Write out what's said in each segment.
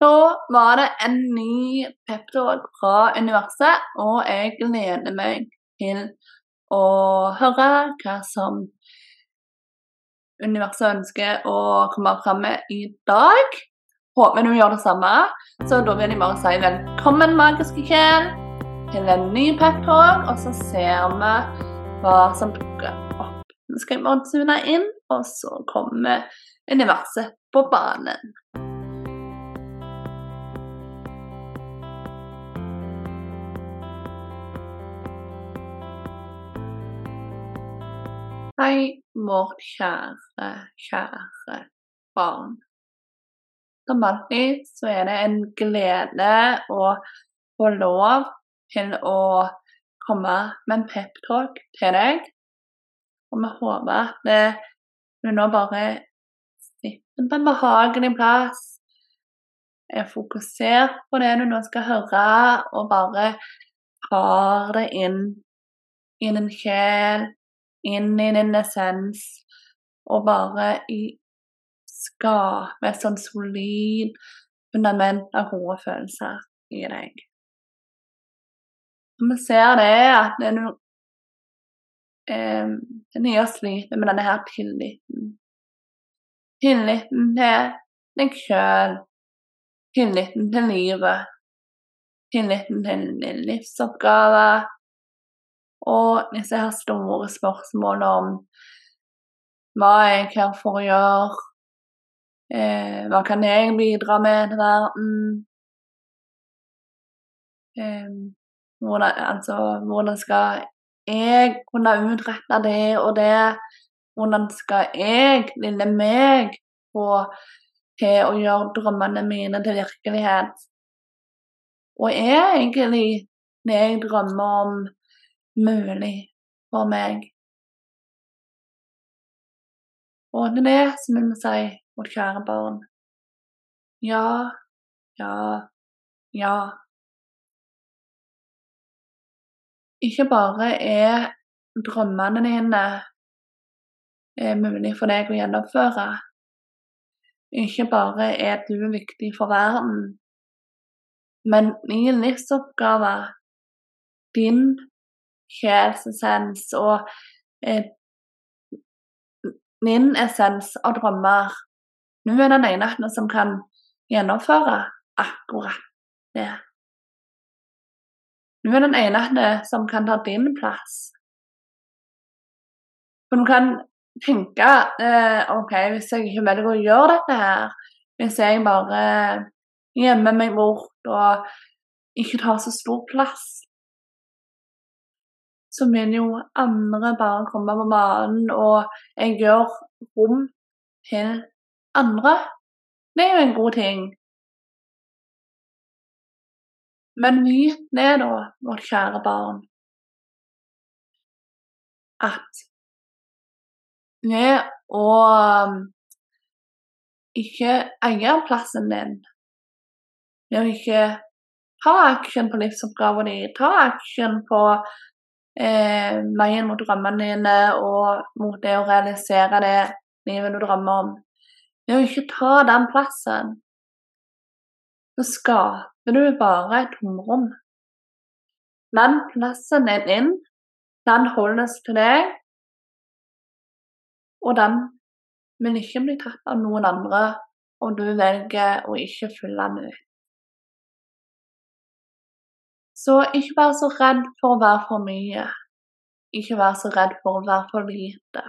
Nå var det en ny peptalk fra universet, og jeg gleder meg til å høre hva som universet ønsker å komme fram med i dag. Håper du gjør det samme. Så da vil jeg bare si velkommen, magiske kjel, til en ny peptalk, og så ser vi hva som dukker opp. Nå skal jeg bare tune inn, og så kommer universet på banen. Hei, vårt kjære, kjære barn. Som alltid så er det en glede å få lov til å komme med en peptalk til deg. Og vi håper at du nå bare sitter på en behagelig plass, er fokusert på det du nå skal høre, og bare har det inn i din sjel inn i din essens og bare i skape et sånn solid fundament av gode følelser i deg. Og vi ser det at det er noe eh, Det nye sliter med denne her tilliten. Tilliten til deg sjøl. Tilliten til livet. Tilliten til din livsoppgave og disse her store spørsmålene om hva er jeg her for å gjøre? Eh, hva kan jeg bidra med til verden? Eh, hvordan, altså, hvordan skal jeg kunne utrette det og det? Hvordan skal jeg, lille meg, få til å gjøre drømmene mine til virkelighet? Og er egentlig det jeg drømmer om, mulig for meg. Og det er det som vi må si, vårt kjære barn. Ja, ja, ja. Ikke bare er drømmene dine er mulig for deg å gjennomføre. Ikke bare er du viktig for verden, men din livsoppgave, din sjelsessens og eh, min essens av drømmer. Nå er den eneste som kan gjennomføre akkurat det. Nå er den eneste som kan ta din plass. For du kan tenke eh, OK, hvis jeg ikke velger å gjøre dette her, hvis jeg bare gjemmer meg bort og ikke tar så stor plass, så vil jo andre bare komme på banen, og jeg gjør rom til andre. Det er jo en god ting. Men vit det, da, vårt kjære barn, at ved å um, ikke eie plassen din, ved å ikke ta aksjen på livsoppgaven din, ta aksjen på eh, veien mot drømmene dine og mot det å realisere det livet du drømmer om. Ved å ikke ta den plassen, så skaper du bare et tomrom. Den plassen er din, den holdes til deg, og den vil ikke bli tatt av noen andre om du velger å ikke følge den ut. Så ikke vær så redd for å være for mye. Ikke vær så redd for å være for lite.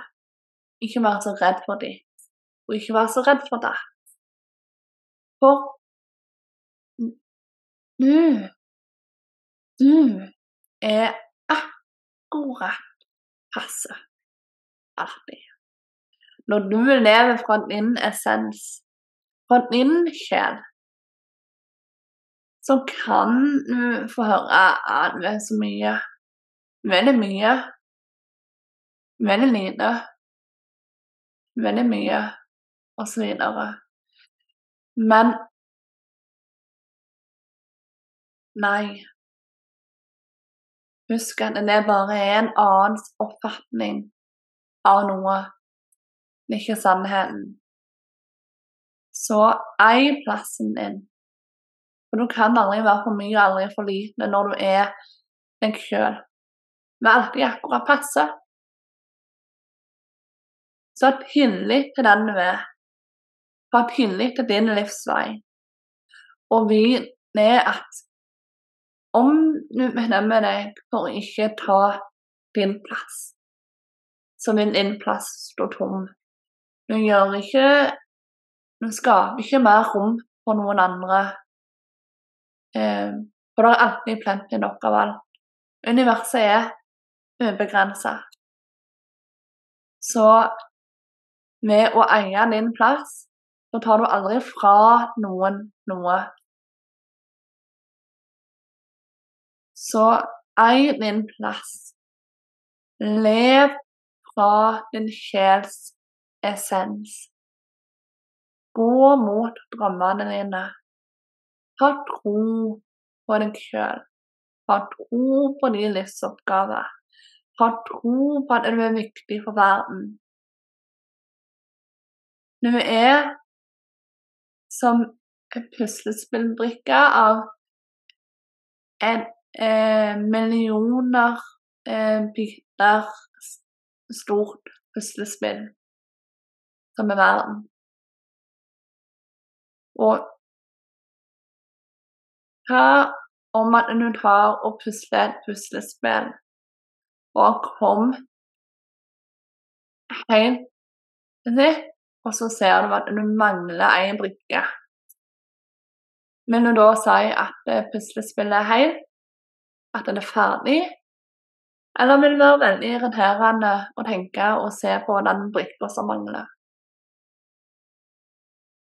Ikke vær så redd for ditt, og ikke vær så redd for datt. For du, du er akkurat passe alltid. Når du lever fra din essens, fra din sjel, så kan du få høre at det er så mye. Veldig mye. Veldig lite. Veldig mye, og så videre. Men Nei. Husk at det er bare en annens oppfatning av noe. Det er ikke sannheten. Så ei plassen din For du kan aldri være for mye og aldri for lite når du er deg sjøl. Vi er alltid akkurat passe. Så ha tillit til den du er. Ha tillit til din livsvei. Og vit er at om du bestemmer deg for å ikke ta din plass, så vil din plass stå tom. Du gjør ikke Du skaper ikke mer rom for noen andre. Eh, for det er alltid plenty nok av alt. Universet er ubegrensa. Så ved å eie din plass, så tar du aldri fra noen noe. Så ei din plass. Lev fra din sjels essens. Gå mot drømmene dine. Ha tro på deg sjøl. Ha tro på din livsoppgave. Ha tro på at du er viktig for verden. Når Du er som en puslespillbrikke av en eh, millioner eh, biter stort puslespill som er verden. Og hva om at du tar og pusler et puslespill og kom helt og så ser du at du mangler en brikke. Vil du da si at puslespillet er helt? At det er ferdig? Eller vil det være veldig irriterende å tenke og se på den brikka som mangler?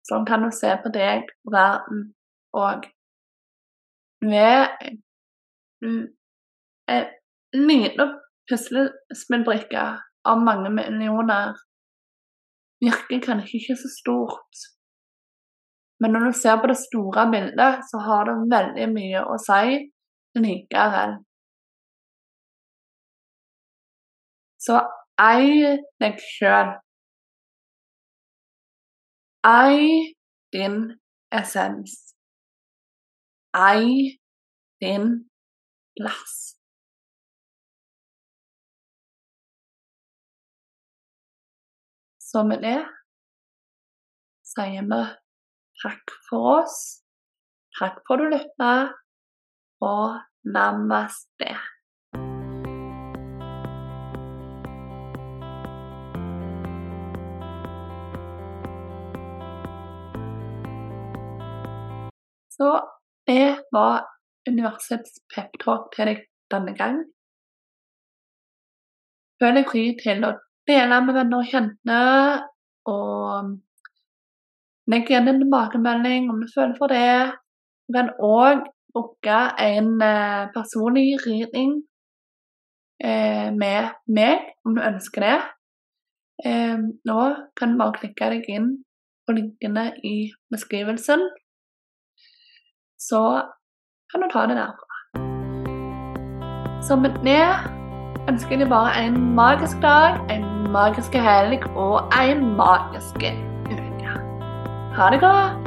Sånn kan du se på deg verden òg. Ved en liten puslespillbrikke av mange millioner virker kanskje ikke så stort. Men når du ser på det store bildet, så har det veldig mye å si likevel. Så ei deg sjøl. Ei din essens. Din plass. Så med det sier vi takk for oss. Takk for at du lytta, og namaste. Så det var universets peptalk til deg denne gang. Føl deg fri til å dele med venner og kjente, og legg igjen en tilbakemelding om du føler for det. Du kan òg booke en eh, personlig reading eh, med meg, om du ønsker det. Eh, nå kan du bare klikke deg inn på linkene i beskrivelsen så kan du ta det derfra. Så med det ønsker jeg deg bare en magisk dag, en magisk helg og en magisk uke. Ha det godt!